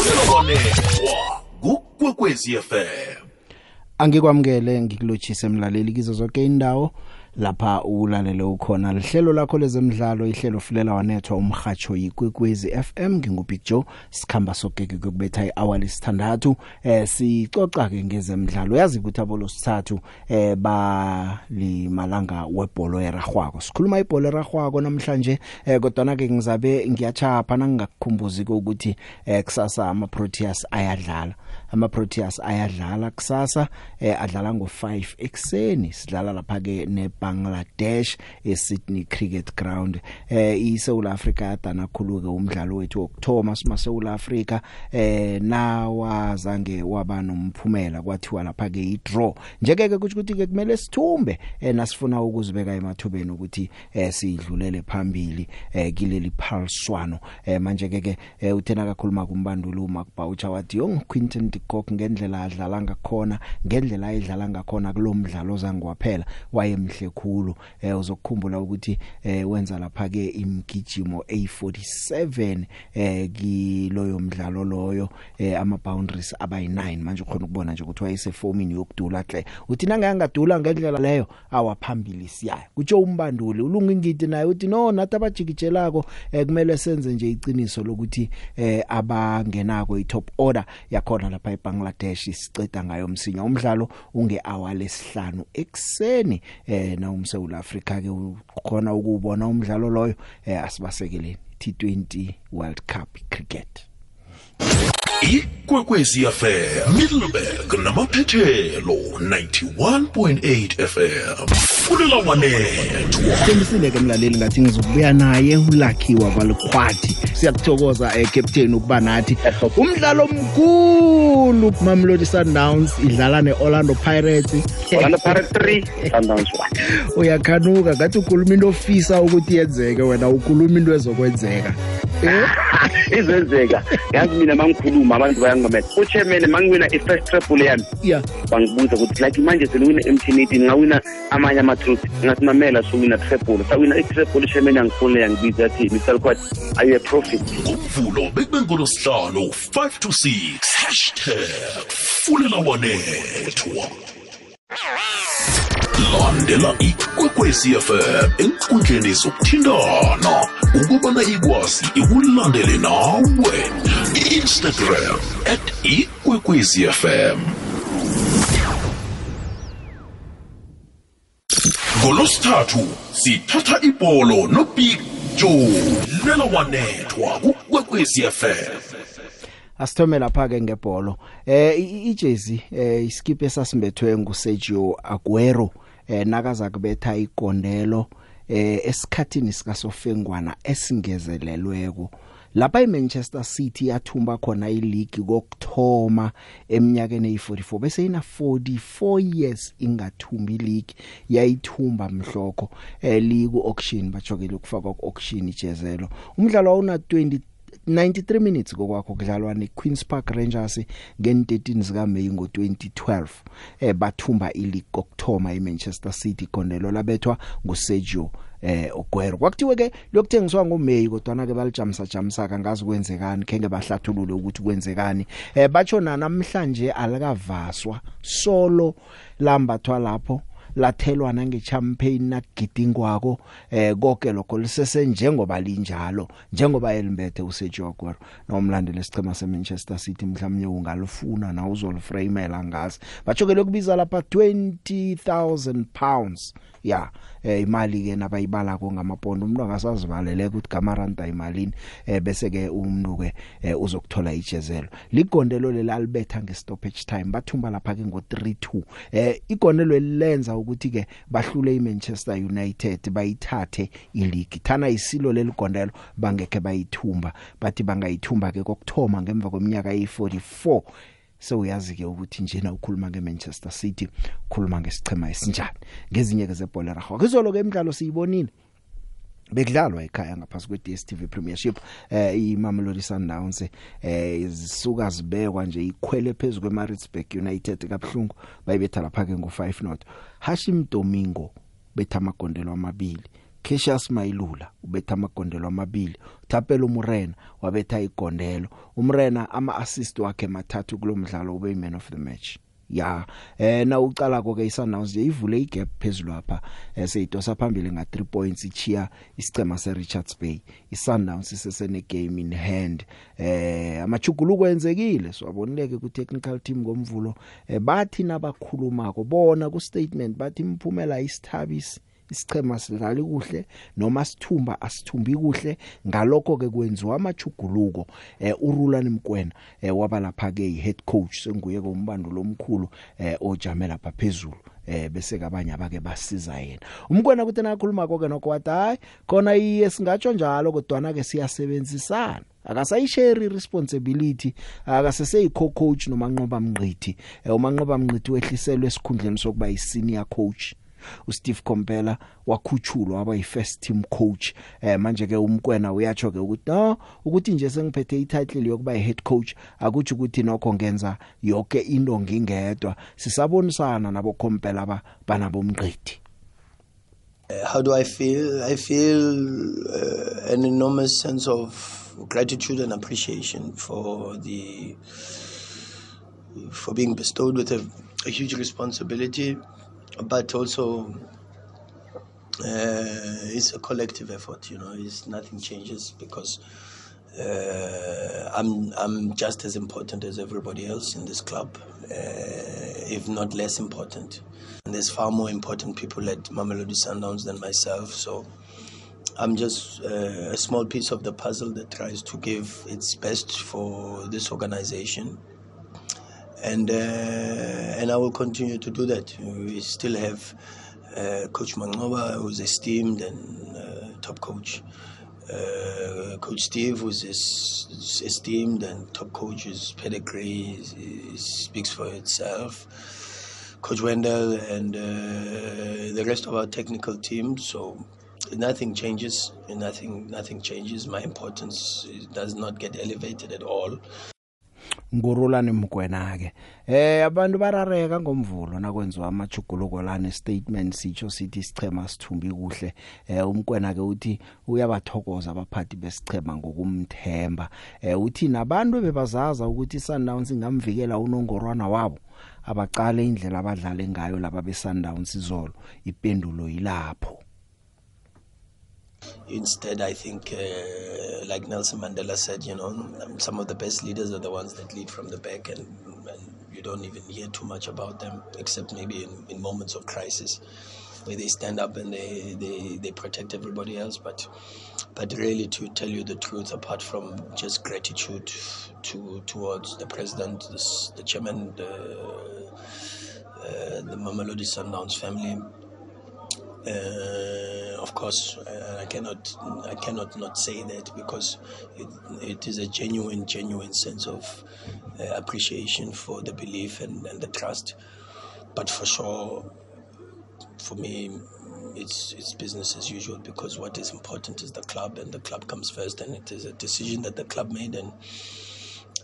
fulela wanethwa kukwekwezi FM Angikwamukele ngikulochise emlaleli kizo zonke indawo. Lapha ulalele ukhona. Lihlelo lakho lezemidlalo ihlelo fulela wanethwa umhajo yikwekwezi FM ngingubig Joe? Sikhamba sogeke kokubetha ihour lesithandathu eh sicoca ke ngezemidlalo. Yazi ukuthi abolo sithathu eh ba limalanga webhola eragwako sikhuluma ibhola eragwako namhlanje eh kodwa na ke ngizabe ngiyachapha nangingakukhumbuzi ukuthi eh kusasa ama Proteas ayadlala. Ama Proteas ayadlala kusasa eh adlala ngo5 ekseni sidlala lapha ke ne Bangladesh eSydney Cricket Ground. Eh iSouth Africa yadana khulu ke umdlalo wethu wokthoma sima South Africa. Eh nawazange waba nomphumela kwathiwa lapha ke idraw. Njeke ke kuthi ukuthi ke kumele sithumbe eh nasifuna ukuzibeka emathubeni ukuthi eh sidlulele phambili eh kileli phaliswano. Eh manje ke ke eh, uthena kakhuluma kumbandulo uMakbaucha wathi yong Quinton de Kock ngendlela adlala ngakhona ngendlela ayidlala ngakhona kulomdlalo zangwaphela wayemhle kakhulu eh uzokukhumbula ukuthi eh wenza lapha ke imgijimo A47 eh kiloyo mdlalo loyo eh ama boundaries abayi9 manje ukhona ukubona nje ukuthi wayese formini yokudula hle uthi nangayangadula ngendlela leyo awaphambili siyayo kutsho umbanduli ulunga ingidi naye uthi no nathi abajikijelako eh kumele senze nje iqiniso lokuthi eh abangenako i-top order yakhona lapha eBangladesh isiceda ngayo msinya. Umdlalo unge hour lesihlanu ekseni eh na umSouth Africa ke ukhona ukubona umdlalo loyo eh asibasekeleni T20 World Cup cricket. Ikwekwezi FM Middleburg namaphethelo 91.8 FM fulela wanethwa. Semisile ke mlaleli ngathi ngizokubuya naye ulakhiwa kwalikhwathi siyakuthokoza eh captain ukuba nathi umdlalo omkhulu. Mamelodi Sundowns idlala neOrlando Pirates. Orlando Pirates 3 Sundowns 1 uyakhanuka ngathi ukhuluma into ofisa ukuthi yenzeke wena ukhuluma into ezokwenzeka. Eh? Izenzeka. Yazi mina mangikhuluma abantu bayangimamela uchairman mangiwina i-first treble yami. Yeah bangibuza ukuthi like manje seliwina emthineti ngawina amanye ama-truth. Ngasimamela sowina treble sawina i-treble uchairman yangifonela yangibiza yathi mr lquat are you a profit ngomvulo bekube ngolosihlanu 5 to 6 hashtag fulela wanethwa. Landela ikwekwezi FM enkundleni zokuthintana ukubana ikwazi ikulandele nawe. Instagram at ikwekwezi FM ngolosithathu sithatha ibholo nobig joe. Lela wanethwa kukwekwezi FM asithome lapha ke ngebholo. Eh i- ijezi eh iskip esasimbethwe nguSergio Aguero eh nakaza kubetha igondelo eh esikhathini sika Sofengwana esingezelelweko. Lapha iManchester City yathumba khona ileague kokthoma eminyakeni eyi44 bese ina 44 years ingathumbi league yayithumba mhlokho eh liku auction bajokela ukufaka ku auction ijezelo umdlalo una 20 93 minutes kokwakho kudlalwa neQueens Park Rangers ngen13 zika May ngo2012 eh bathumba ileague kokthoma eManchester City. Gondelo labethwa nguSergio eh Aguero kwakuthiwe ke lokuthengiswa ngoMay kodwa na ke balijamisa jamisa kangazi kwenzekani kenge bahlathulule ukuthi kwenzekani. Eh batsho namhlanje alikavaswa solo lambathwa lapho lathelwa nangechampagne nagidingwako eh konke lokho lisese njengoba linjalo njengoba elimbethe uSergio Aguero nomlandeli sicema seManchester City mhlawumnye ungalufuna na uzoliframela ngazi. Batsho ke lokubiza lapha 20000 pounds. Ya eh, imali ke nabayibala ko ngamapondo. Umuntu angasazibalele ukuthi gamaranda imalini eh, bese ke umuntu ke eh, uzokuthola ijezelo ligondelo lelalibetha ngestoppage time bathumba lapha ke ngo3-2 eh igondelo lenza ukuthi ke bahlule iManchester United bayithathe ileague. Thana isilo leligondelo bangeke bayithumba. Bathi bangayithumba ke kokthoma ngemva kweminyaka e44 sewuyazi ke ukuthi njena ukhuluma ngeManchester City ukhuluma ngesichema esinjani ngezinye ke zebhola rahawa kuzolo ke imidlalo siyibonile. Bekudlalwa ekhaya ngaphasi kwe DStv Premiership eh iMamelodi Sundowns eh zisuka zibekwa nje ikhwele phezulu kweMaritzburg United kaBhlungu bayibetha lapha ke ngo5 not Hashim Domingo betha amagondelo amabili. Cassius Mayilula ubetha amagondelo amabili. Thapelo Murena wabetha igondelo. Umrena ama assist wakhe mathathu kulomdlalo ube man of the match. Ya eh na ucala ke iSundowns nje ivule igap phezulu lapha eh, seyidosa phambili nga 3 points ichiya isicema seRichards Bay. iSundowns isesene game in hand. Eh amachuguluko enzekile. Siwabonileke ku technical team ngomvulo. Eh, bathi nabakhulumako bona ku statement bathi imphumela isithabisi isichema sidlali kuhle noma sithumba asithumbi kuhle. Ngalokho ke kwenziwa amachuguluko eh urulani mkwena eh waba lapha ke head coach senguye kombandulo omkhulu eh ojame lapha phezulu eh bese kabanye abake basiza yena. Umkwena kuthi nakhuluma konke nokho wathi hayi khona iye singatsho njalo kodwa na ke siyasebenzisana. Akasayishare responsibility akasese co-coach noma nqoba mnqithi umanqoba mnqithi wehliselwe esikhundleni sokuba yi senior coach. uSteve Kompela wakhuchulwa waba yi-first team coach. Eh manje ke umkwena uyatsho ke ukuthi no ukuthi nje sengiphethe i-title yokuba i-head coach akuthi ukuthi nokho ngenza yonke into ngingedwa. Sisabonisana nabo Kompela ba banabomnqithi Uh, how do I feel? I feel uh, an enormous sense of gratitude and appreciation for the for being bestowed with a, a huge responsibility. But also uh, it's a collective effort. You know, it's nothing changes because uh, I'm I'm just as important as everybody else in this club, uh, if not less important. And there's far more important people at Mamelodi Sundowns than myself. So. I'm just uh, a small piece of the puzzle that tries to give its best for this organization and uh, and I will continue to do that. We still have uh, Coach Mangoba, who's esteemed and uh, top coach. Uh, coach Steve, who's es- esteemed and top coach, his pedigree is, is speaks for itself. Coach Wendell and uh, the rest of our technical team. So nothing changes. Nothing, nothing changes. My importance does not get elevated at all. Ngurulani mgwena ke eh abantu barareka ngomvulo nakwenziwa amachuguluko lana statement sicho sithi sichema sithumbi kuhle. Eh umkwena ke uthi uyabathokoza abaphathi besichema ngokumthemba. Eh uthi nabantu bebazaza ukuthi Sundowns ingamvikela unongorwana wabo abaqale indlela abadlale ngayo laba be Sundowns izolo ipendulo yilapho. Instead, I think, uh, like Nelson Mandela said, you know, um, some of the best leaders are the ones that lead from the back, and, and you don't even hear too much about them, except maybe in, in moments of crisis, where they stand up and they, they, they protect everybody else. But but really, to tell you the truth, apart from just gratitude to towards the president, this, the chairman, the, uh, the Mamelodi Sundowns family, uh, of course, uh, I cannot, I cannot not say that because it, it is a genuine, genuine sense of uh, appreciation for the belief and, and the trust. But for sure, for me, it's it's business as usual because what is important is the club, and the club comes first, and it is a decision that the club made, and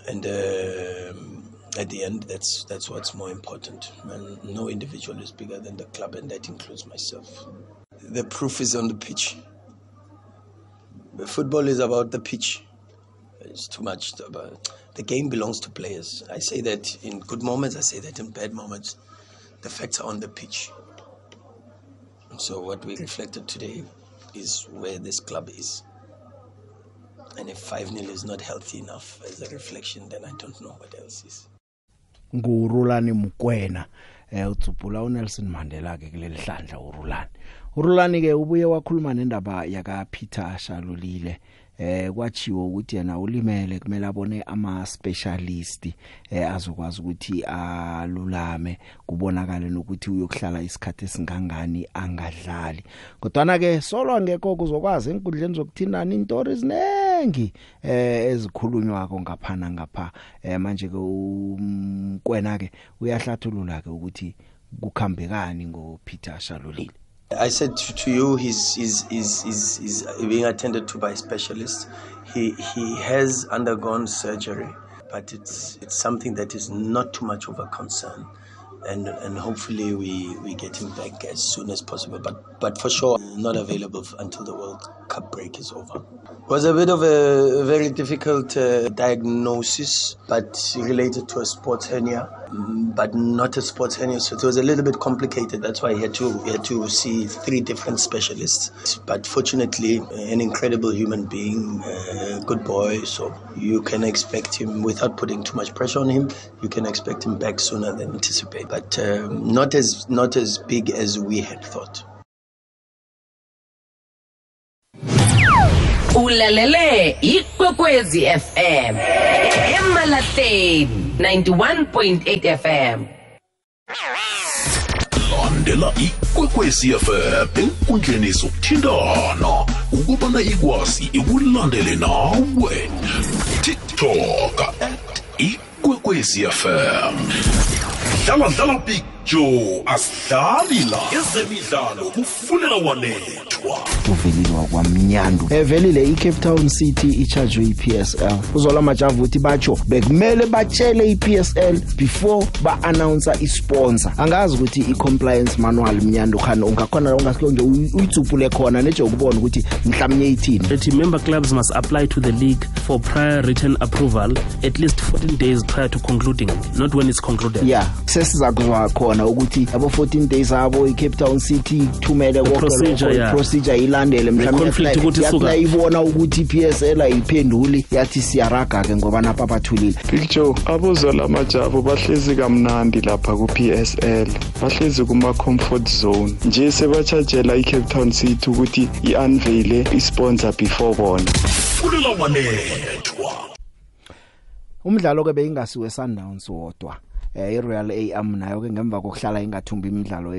and. um at the end, that's that's what's more important. And no individual is bigger than the club, and that includes myself. The proof is on the pitch. Football is about the pitch. It's too much the game belongs to players. I say that in good moments, I say that in bad moments. The facts are on the pitch. So what we reflected today is where this club is. And if 5 0 is not healthy enough as a reflection, then I don't know what else is. Ngurulani mkwena eh udzubhula uNelson Mandela ke kuleli hlandla urulani. Urulani ke ubuye wakhuluma nendaba yaka Peter Shalulile eh kwachiwo ukuthi yena ulimele kumele abone ama specialist eh azokwazi ukuthi alulame kubonakala nokuthi uyokuhlala isikhathi esingangani angadlali. Kodwa na ke solo angekho kuzokwazi enkundleni zokuthindana intori eziningi eh ezikhulunywako ngaphana ngapha eh manje ke umkwena ke uyahlathulula ke ukuthi kukhambekani ngo Peter Shalulile I said to, to you, he's, he's, he's, he's, he's being attended to by specialists. He, he has undergone surgery, but it's, it's something that is not too much of a concern. And and hopefully we we get him back as soon as possible. But but for sure, not available until the World Cup break is over. It was a bit of a very difficult uh, diagnosis, but related to a sports hernia, but not a sports hernia. So it was a little bit complicated. That's why he had to he had to see three different specialists. But fortunately, an incredible human being, a good boy. So you can expect him without putting too much pressure on him. You can expect him back sooner than anticipated, but um, not as not as big as we had thought. Ulalele ikwekwezi fm emalahleni 91.8 fm landela ikwekwezi fm enkundleni zokuthintana ukubana ikwazi ikulandele nawe. Tiktok at ikwekwezi fm dlala dlala picture asidlali la. Ezemidlalo kufunela wanethwa. Uvelilwa kwamnyandu evelile iCape Town City icharge iPSL uzola majavu uthi batsho bekumele batshele iPSL before ba announce isponsor. Angazi ukuthi icompliance manual mnyandu khani ungakhona ungasike nje uyitsupule khona neje ukubona ukuthi mhlawumnye ithini. That member clubs must apply to the league for prior written approval at least 14 days prior to concluding, not when it's concluded. yeah sesiza kuzwa khona ukuthi abo 14 days abo iCape Town City thumele konke procedure, lokho yeah. procedure ilandele mhlawumbe conflict ukuthi yathi isuka- ibona ukuthi iPSL ayiphenduli yathi siyaraga ke ngoba napha bathulile Picture abozola majabu bahlezi kamnandi lapha ku-PSL bahlezi kuma comfort zone. Nje sebachajela iCape Town City ukuthi iunveil isponsor before bona. Funela wanethwa. Umdlalo ke beyingasiwe Sundowns wodwa eh iRoyal AM nayo ke ngemva kokuhlala ingathumbi imidlalo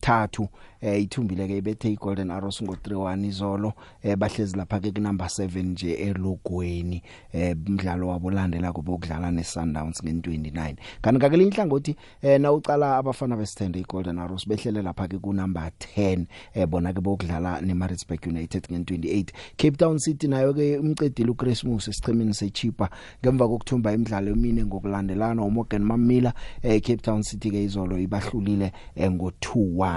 emithathu eh ithumbile ke ibethe iGolden Arrows ngo 3-1 izolo eh bahlezi lapha ke number 7 nje elogweni eh umdlalo wabo landela kube ukudlala neSundowns nge29 kanti kakele inhlangothi eh na ucala abafana besithende iGolden Arrows behlele lapha ke ku number 10 eh bona ke bokudlala neMaritzburg United nge28 Cape Town City nayo ke umcedile uChristmas esichemeni sechipa ngemva kokuthumba imidlalo emine ngokulandelana uMorgan Mamila eh Cape Town City ke izolo ibahlulile eh, ngo 2-1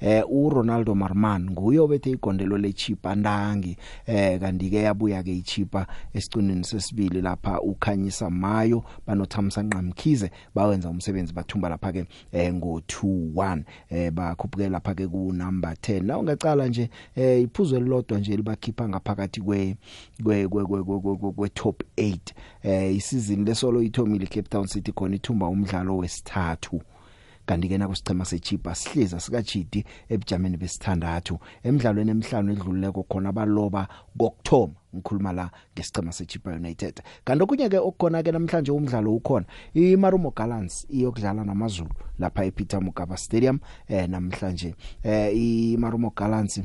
eh uRonaldo Marman nguye obethe igondelo lechipa ndangi. Eh kanti ke yabuya ke ichipa esicinini sesibili lapha ukhanyisa mayo banothamsa nqamkhize bawenza umsebenzi bathumba lapha ke eh, ngo 2-1 eh bakhuphukela lapha ke ku number 10 na ungacala nje eh iphuzo elilodwa nje libakhipha ngaphakathi kwe kwe kwe kwe- kwe- kwe- kwe- kwe top 8 eh isizini lesolo ithomile Cape Town City khona ithumba umdlalo wesithathu. Kanti ke nakusichema sechipa sihleza sikachidi ebujameni besithandathu. Emidlalweni emihlanu edlulileko khona baloba kokthoma ngikhuluma la ngesichema sechipa United. Kanti okunye ke okukhona ke namhlanje umdlalo ukhona iMarumo Gallants iyokudlala namazulu lapha ePeter Mokaba Stadium eh namhlanje eh iMarumo Gallants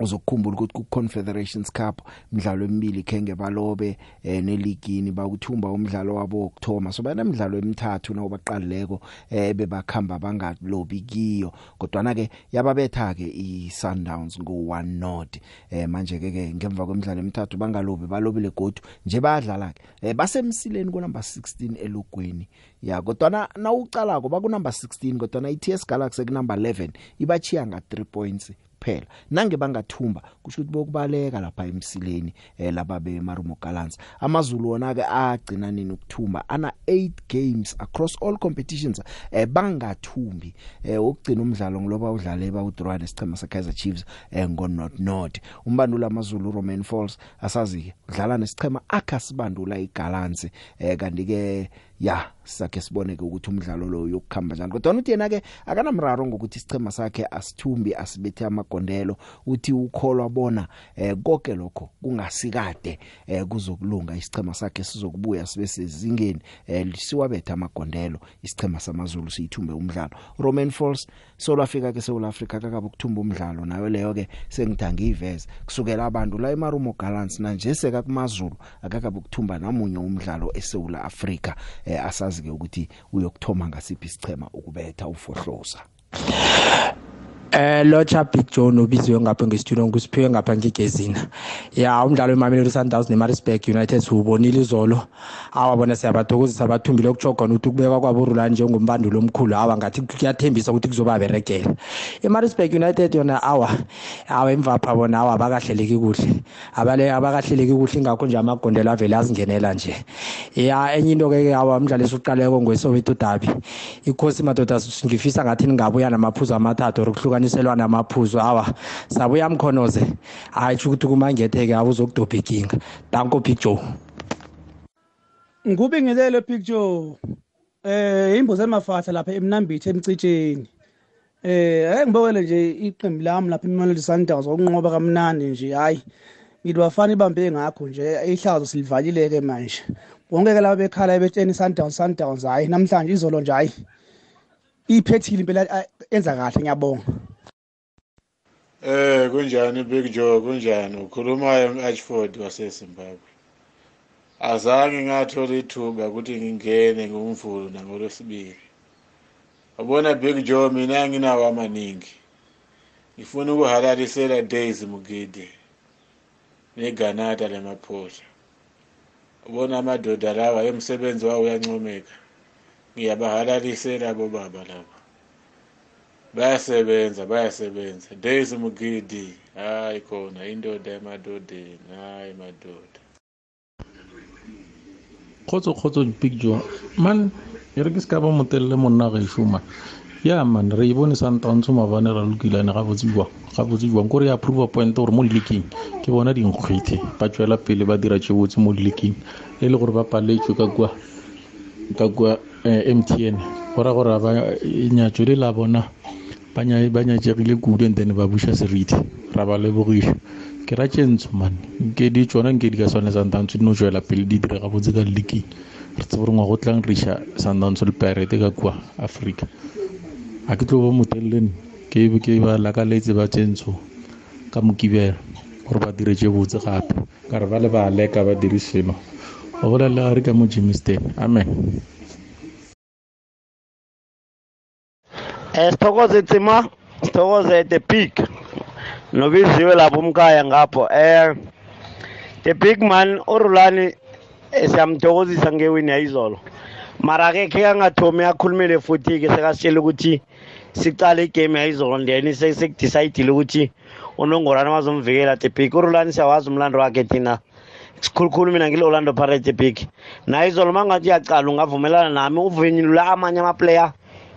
uzokukhumbula ukuthi ku Confederations Cup imidlalo emibili khenge balobe eh neligini bakuthumba umdlalo wabo wokthoma so banemidlalo emithathu nawo baqalileko eh bebakhamba bangalobi kiyo. Kodwa na ke yababetha ke iSundowns ngo 1 not eh manje ke ke ngemva kwemidlalo emithathu bangalobi balobile godu nje bayadlala ke eh basemsileni ku number 16 elogweni ya kodwa na nawucalako baku number 16 kodwa na iTS Galaxy ku number 11 ibachiya nga 3 points. Kuphela. Nange bangathumba kusho ukuthi bokubaleka lapha emsileni eh laba beMarumo Gallants. Amazulu wona ke agcina nini ukuthumba? Ana 8 games across all competitions eh bangathumbi eh ukugcina umdlalo ngiloba udlale ba udraw nesichema seKaizer Chiefs eh ngo not not umbandula amazulu Roman Falls asazi udlala nesichema akasibandula iGallants eh kanti ke ya sakhe siboneke ukuthi umdlalo lo yokukhamba njani. Kodwa uthi yena ke akanamraro ngokuthi isichema sakhe asithumbi asibethe amagondelo uthi ukholwa bona eh konke lokho kungasikade eh kuzokulunga isichema sakhe sizokubuya sibe sezingeni eh siwabethe amagondelo isichema samazulu siyithumbe umdlalo. Roman Falls South Africa ke South Africa kakabe ukuthumba umdlalo nayo leyo ke sengithanga iveze kusukela abantu la eMarumo Gallants manje seka kumazulu akakabe ukuthumba namunye umdlalo eSouth Africa eh, asazi ke ukuthi uyokuthoma ngasiphi isichema ukubetha ufohloza. Eh locha Big John obiziwe ngapha ngesitudio nkusiphiwe ngapha ngigezina. Ya umdlalo weMamelodi Sundowns neMaritzburg United ubonile izolo. Awabona siyabathokozisa abathumbile ukujoga ukuthi kubekwa kwabo Rulani njengombandulo omkhulu awa ngathi kuyathembisa ukuthi kuzoba berekela. iMaritzburg United yona awa awa emvapha bona awa abakahleleki kuhle. Abale abakahleleki kuhle ingakho nje amagondelo avele azingenela nje. Ya enye into ke awa umdlalo esuqaleko ngweSoweto Derby. Ikhosi madoda ngifisa ngathi ningabuya namaphuzu amathathu okuhlukaniselwa namaphuzu. Awa sabuya mkhonoze. Hayi ukuthi kumangetheke awuzokudobha inkinga danko big joe. Ngubingelele picture eh imbuzi emafatha lapha emnambithi emcitsheni. Eh ake ngibokele nje iqembu lami lapha iMamelodi Sundowns okunqoba kamnandi nje hayi ngithi bafana ibambe ngakho nje ihlazo silivalile-ke manje. Bonke-ke laba bekhala betsheni Sundowns Sundowns hayi namhlanje izolo nje hayi iphethile impela a- enza kahle ngiyabonga. Eh kunjani Big Joe? Kunjani? Ukhuluma eMatchford waseZimbabwe. Azange ngathola ithuba ukuthi ngingene ngumvulo nangolwesibili Ubona Big Joe mina nginawo amaningi. Ngifuna ukuhalalisela Daisy Mugidi neGanata lemaphosa Ubona amadoda lawa emsebenzi wawo uyancomeka. Ngiyabahalalisela bobaba laba. Bayasebenza bayasebenza. Daisy mugidi hayi khona indoda emadodeni hayi madoda. Kgotso kgotso joe. Man e re ke se ka ba motelele monna gešo man ya man re e bone santaontsho mabane ra lokilane gabotse jwang gabotse jwang ko re approva point gore mo leaking ke bona dinkgwete ba tswela pele ba dira tše botse mo leaking e le gore ba paletswe ka kua mtn go ra gore ba nyatso le la bona ba nya- ba nyatšegile kudu and then ba buša seriti. Ra ba lebogiša. Ke ra tše ntsho man. Nke di tsona nke di ka swane santantsho di no tswela pele di dire gabotse ka leaking re tsebe gore ngwa go tlang riša santantsho le pirate ka kua africa ga ke tlo ba motelele ke ba lakaletse ba tše ntsho ka mokibela gore ba dire tše botse gape. Ka re ba le ba leka ba dire selo. Go bolelela re ka mo jimiston amen. Sithokoze Tsima, sithokoze the big. Nobiziwe lapho umkhaya ngapho. Eh the big man uRulani eh, siyamthokozisa ngewini yayizolo. Mara ke ke angathomi akhulumele futhi ke sekasitshela ukuthi sicale igame yayizolo then sekudecide ukuthi unongorana bazomvikela the big. uRulani siyawazi umlando wakhe thina. sikhulukhulu mina ngile Orlando Pirates big. Na izolo mangathi uyacala ungavumelana nami uvinyulula amanye amaplayer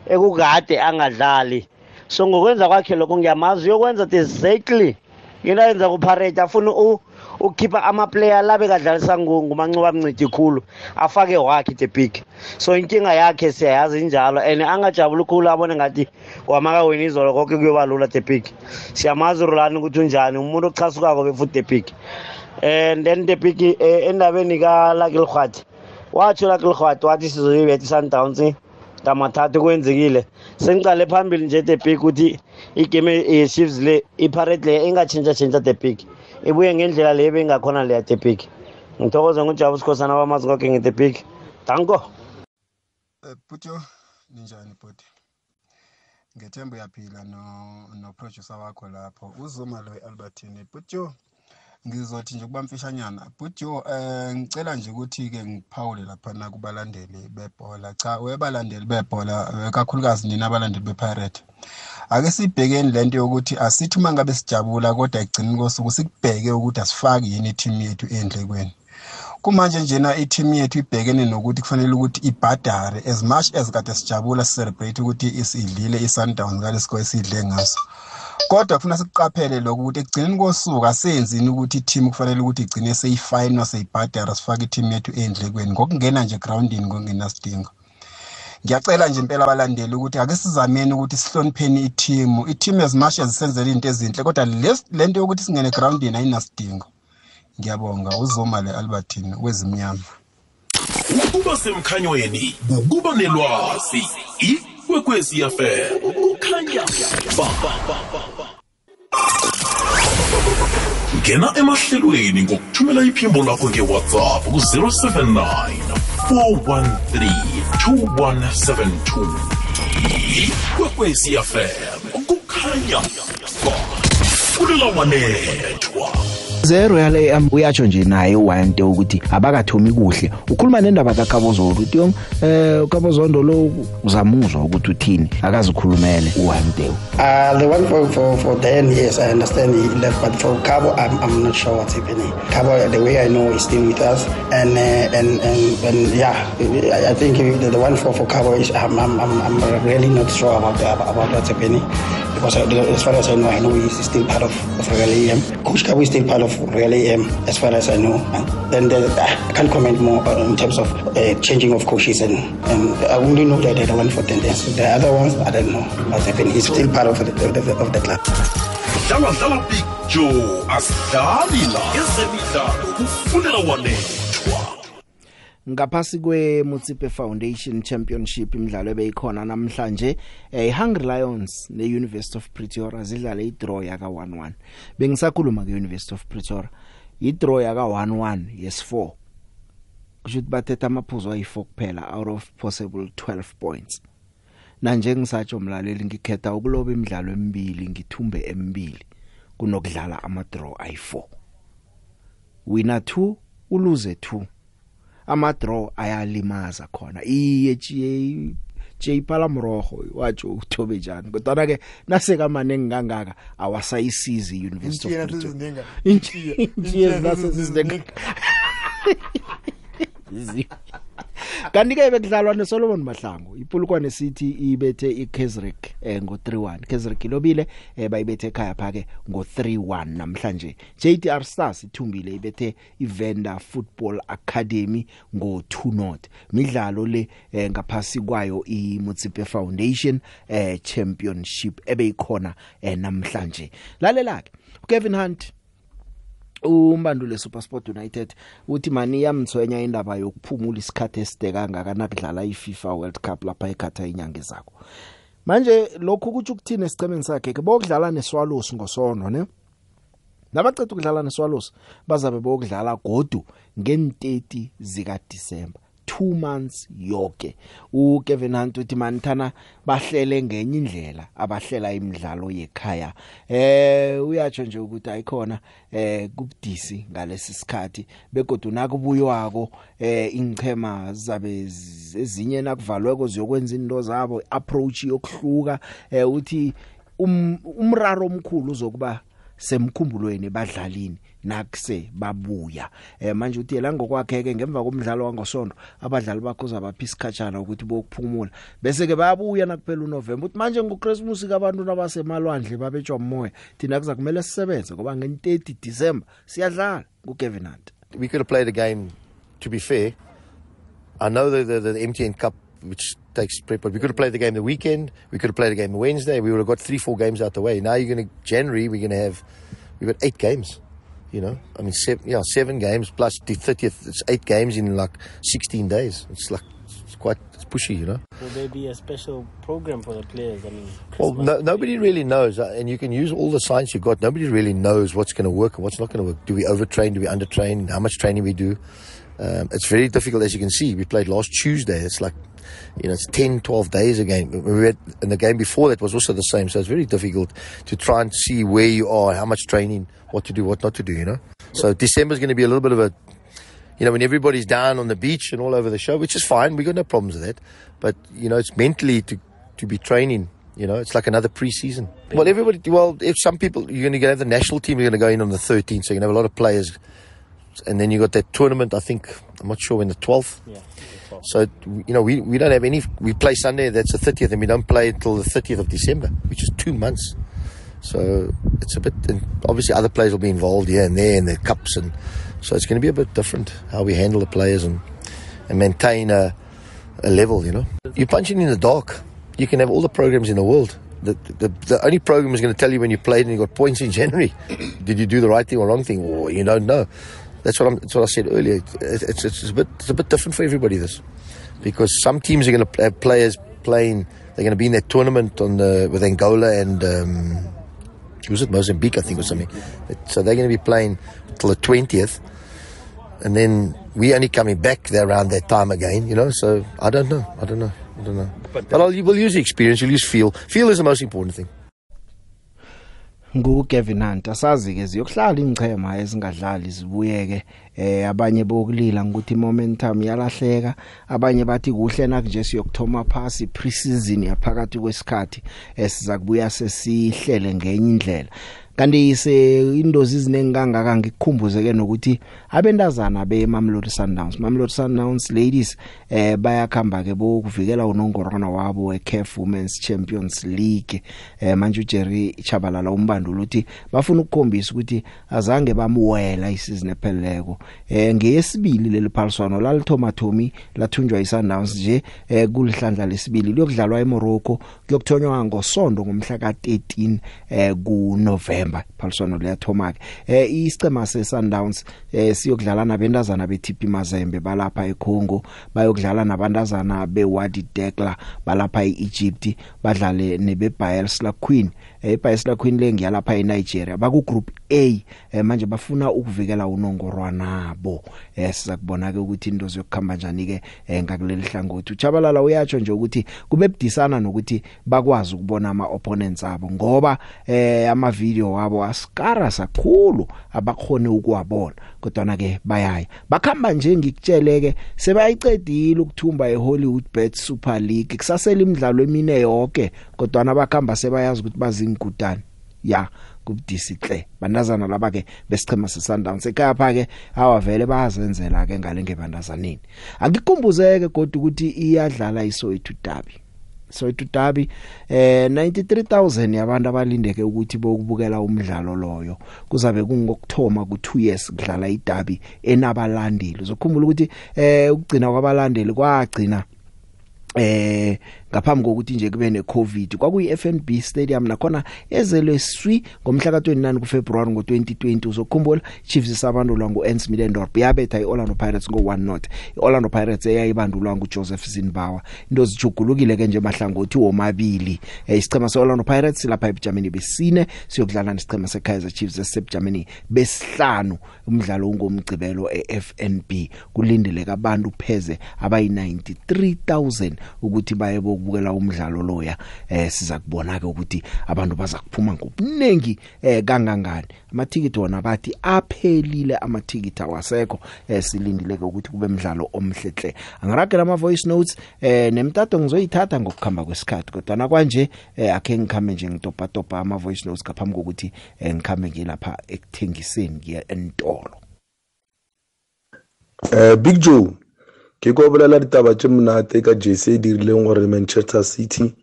ekukade angadlali. So ngokwenza kwakhe lokho ngiyamazi uyokwenza the exactly. Into ayenza kupharate afuna u- ukukhipha amaplayer labe kadlalisa ngu- ngumancuba mncidi khulu afake wakhe the big. So inkinga yakhe siyayazi injalo and angajabuli khulu abone ngathi wamakawini izolo konke kuyoba lula the big. Siyamazi urulani ukuthi unjani? Umuntu ochasukako befuthi the big. And then the big eh, endabeni ka-lucky lhwati watsho lucky lhwati wathi sizoyibethi sundowns ngamathathu kwenzekile. Sengicale phambili nje the big ukuthi igame ye-chiefs le iparate le ingatshintsha-tshintsha the big ibuye ngendlela le bengakhona leya the big ngithokoze ngujabu sikhosana bamazi kwakhe nge-the big danko. Pucho ninjani bhuti? Ngethemba uyaphila no noproducer wakho lapho. Uzuma lo Albertine Pucho ngizothi nje kuba mfishanyana Pucho eh ngicela nje ukuthi ke ngiphawule lapha na kubalandeli bebhola. Cha webalandeli bebhola kakhulukazi nina abalandeli bePirate ake sibhekeni lento yokuthi asithi mangabe sijabula kodwa ekugcineni kosuku sikubheke ukuthi asifaki yini team yethu endlekweni. Kumanje njena i-team yethu ibhekene nokuthi kufanele ukuthi ibhadare as much as kade sijabula sicelebrate ukuthi isidlile i-sundowns ngalesiko esidle ngaso. Kodwa kufuna sikuqaphele lokho ukuthi ekugcineni kosuku asenzini ukuthi i-team kufanele ukuthi igcine seyifayinwa seyibhadara sifake i-team yethu endlekweni? Ngokungena nje egrawundini ngokungenasidingo ngiyacela nje impela abalandeli ukuthi ake sizameni ukuthi sihlonipheni i-team. I-team as much as isenzela into ezinhle kodwa les- lento yokuthi singene egrawundini ayinasidingo. Ngiyabonga uzoma le albertine wezimnyama ukuba semkhanyweni ukuba nelwazi ikwekwezi fm kukhanya ba ngena emahlelweni ngokuthumela iphimbo lakho ngewhatsapp ku-079 413 2172 ikwekwezi fm kukhanya. Ba kulelawanethwa zero yale am uyatsho nje naye uwante ukuthi abakathomi kuhle. Ukhuluma nendaba kaKabozondo uthi yom eh uKabozondo lo uzamuzwa ukuthi uthini? Akazikhulumele uwante Uh, the one for, for, for Dan, yes, I understand he left, but for Cabo, I'm, I'm not sure what's happening. Cabo, the way I know, is still with us, and uh, and, and and yeah, I I think the, the one for, for Cabo is I'm, I'm, I'm I'm really not sure about the, about what's happening. Because as far as I know, I know he's still part of, of Real AM. Coach Cabo is still part of Real AM, as far as I know. And then the, I can't comment more in terms of uh, changing of coaches, and, and I only know that the one for Tendence. The other ones, I don't know what's happening. He's still part of the, of the, of the club. dlala dlala big joe asidlali la ezemidlalo kufunela wanethwa ngaphasi kweMutsipe Foundation Championship imidlalo ebeyikhona namhlanje eh Hungry Lions neUniversity of Pretoria zidlala idraw yaka 1-1 bengisakhuluma ngeUniversity of Pretoria. Idraw yaka 1-1 yes4 kusho ukuthi bathethe amaphuzu ayi4 kuphela out of possible 12 points. Na nje ngisatsho mlaleli ngikhetha ukuloba imidlalo emibili ngithumbe emibili kunokudlala ama draw ayi4 winner 2 uluze 2 ama draw ayalimaza khona iye J J Palamrogo watsho uthobe njani kodwa ke naseka manengi kangaka awasayisizi University of Pretoria injiye zase sizinenga kanti ke bekudlalwa neSolomon Mahlangu ipulukwane City ibethe iKaizersburg eh, ngo 3-1 Kaizersburg ilobile eh, bayibethe ekhaya phake ngo 3-1 namhlanje. JTR Stars ithumbile ibethe iVenda Football Academy ngo 2-0 midlalo le eh, ngaphasi kwayo iMutsipe Foundation eh, Championship ebeyikhona eh, namhlanje. Lalela ke Kevin Hunt umbandule SuperSport United uthi mani yamthwenya indaba yokuphumula isikhathi eside kangaka nakudlala iFIFA World Cup lapha eKatar inyanga zakho manje lokhu kuthi ukuthini esicemeni sakhe? Ke bokudlala neswalosi ngosono ne? Nabaceda ukudlala neswalosi bazabe bokudlala godu ngen30 zika December 2 months yonke uKevin Hunt uthi manithana bahlele ngenye indlela abahlela imidlalo yekhaya. Eh uyatsho nje ukuthi ayikhona eh kubudisi ngalesi sikhathi begodu nakubuywako eh ingchema zabe ezinye nakuvalweko ziyokwenza into zabo approach yokuhluka eh uthi um, umraro omkhulu uzokuba semkhumbulweni badlalini. Nakuse babuya. Eh manje uthi la ngokwakheke ngemva komdlalo wangosondo abadlali bakho zabaphi isikhatshana ukuthi bokuphumula. Bese ke bayabuya nakuphela uNovember uthi manje ngoChristmas kabantu nabasemalwandle babetshwa umoya thina kuza kumele sisebenze ngoba nge30 December siyadlala kuKevin Hunt. We could have played a game to be fair. I know the the, the MTN Cup which takes prep but we could have played the game the weekend. We could have played a game Wednesday. We would have got 3 4 games out the way. Now you're going to January we're going to have we've got 8 games. You know? I mean seven yeah seven games plus the 30th it's eight games in like 16 days. It's like it's quite it's pushy you know? Will there be a special program for the players? I mean, well no, nobody really knows uh, and you can use all the science you've got. Nobody really knows what's going to work and what's not going to work. Do we overtrain? Do we undertrain? How much training we do? Um, it's very difficult as you can see. We played last tuesday. It's like you know it's 10 12 days again we had, and the game before that was also the same. So it's very difficult to try and see where you are how much training what to do what not to do you know? So december is going to be a little bit of a you know when everybody's down on the beach and all over the show which is fine. We got no problems with that. But you know it's mentally to to be training you know? It's like another pre-season. Well everybody well if some people you're going to have the national team you're going to go in on the 13th so you're going to have a lot of players and then you got that tournament i think i'm not sure when the 12th yeah so you know we, we don't have any we play sunday that's the 30th and we don't play until the 30th of december which is two months so it's a bit and obviously other players will be involved here and there in the cups and so it's going to be a bit different how we handle the players and and maintain a, a level you know you're punching in the dark you can have all the programs in the world the, the, the only program is going to tell you when you played and you got points in January. Did you do the right thing or wrong thing? Or you don't know. That's what I'm. That's what I said earlier. It's, it's, it's a bit. It's a bit different for everybody. This, because some teams are going to have players playing. They're going to be in that tournament on the with Angola and um, was it Mozambique? I think or something. So they're going to be playing till the twentieth, and then we only coming back there around that time again. You know. So I don't know. I don't know. I don't know. But, but I'll, we'll use the experience. You'll use feel. Feel is the most important thing. nguKevin Hunt. Asazi ke ziyokuhlala ingchema ezingadlali zibuyeke eh abanye bokulila ukuthi momentum yalahleka abanye bathi kuhle nakuje siyokthoma phasi preseason yaphakathi kwesikhathi esiza kubuya sesihlele ngenye indlela. Kanti ise indozi izinengi kangaka ngikukhumbuzeke nokuthi abentazana beMamelodi Sundowns Mamelodi Sundowns ladies eh bayakhamba ke bokuvikela unongorwana wabo weCAF Women's Champions League. Eh manje uJerry Chabalala umbandulu uthi bafuna ukukhombisa ukuthi azange bamuwela isizini epheleleko. Eh ngeyesibili leli phaliswano lalithoma thomi lathunjwa iSundowns nje eh kulihlandla lesibili. Liyokudlalwa eMorocco kuyokuthonywa ngosonto ngomhla ka13 eh ku November phaliswano liyathoma ke eh isicema seSundowns eh siyokudlala nabentazana beTP Mazembe balapha eCongo bayokudlala nabantazana beWadi Dekla balapha eEgypt badlale nebeBayersla Queen. eBayersla Queen lengiyalapha eNigeria. Baku group A eh, manje bafuna ukuvikela unongorwana nabo eh siza kubona ke ukuthi into zokukhamba njani ke eh, ngakuleli hlangothi. Uchabalala uyatsho nje ukuthi kube budisana nokuthi bakwazi ukubona ama opponents abo ngoba eh ama video wabo askara sakhulu abakhone ukuwabona. Kodwa ke bayaya. Bakhamba nje ngikutsheleke sebayicedile ukuthumba eHollywood Bet Super League. Kusasela imidlalo emine yonke kodwa nabakhamba sebayazi ukuthi bazingigudane ya kubudisi hle. Bandazana laba ke besichema seSundowns. Ekhaya pha ke awavele bayazenzela ke ngale ngebandazaneni akikumbuzeke kodwa ukuthi iyadlala iSoweto Derby. Soweto Derby eh 93000 yabantu abalindeke ukuthi bokubukela umdlalo loyo. Kuzabe kungokthoma ku2 years kudlala iDerby enabalandeli. Uzokhumbula ukuthi eh ukugcina kwabalandeli kwagcina eh ngaphambi kokuthi nje kube necovid. Kwakuyi FNB Stadium nakhona ezelwe swi ngomhla ka29 kuFebruary ngo2020 uzokhumbula Chiefs sabandulwa nguEns Middendorp yabetha iOrlando Pirates ngo1 not iOrlando Pirates eyayibandulwa nguJoseph Zinbawa into zijugulukile ke nje mahlangothi womabili. Eh, isicema seOrlando Pirates lapha eGermany besine siyokudlala nesicema seKaizer Chiefs eseGermany besihlanu umdlalo ungomgcibelo eFNB kulindeleke abantu pheze abayi 93000 ukuthi baye ukubukela umdlalo loya eh siza kubona ke ukuthi abantu baza kuphuma ngobuningi eh kangangani. Amathikiti wona bathi aphelile amathikiti awasekho eh silindileke ukuthi kube umdlalo omhlehle angaragela ama voice notes eh nemtato ngizoyithatha ngokukhamba kwesikhathi kodwa na kwanje eh akhe ngikhambe nje ngitopa topa ama voice notes ngaphambi kokuthi eh, ngikhambe ngilapha ekuthengiseni ngiya entolo eh big joe. Ke go bolela ditaba tše monate ka jese e dirileng gore manchester city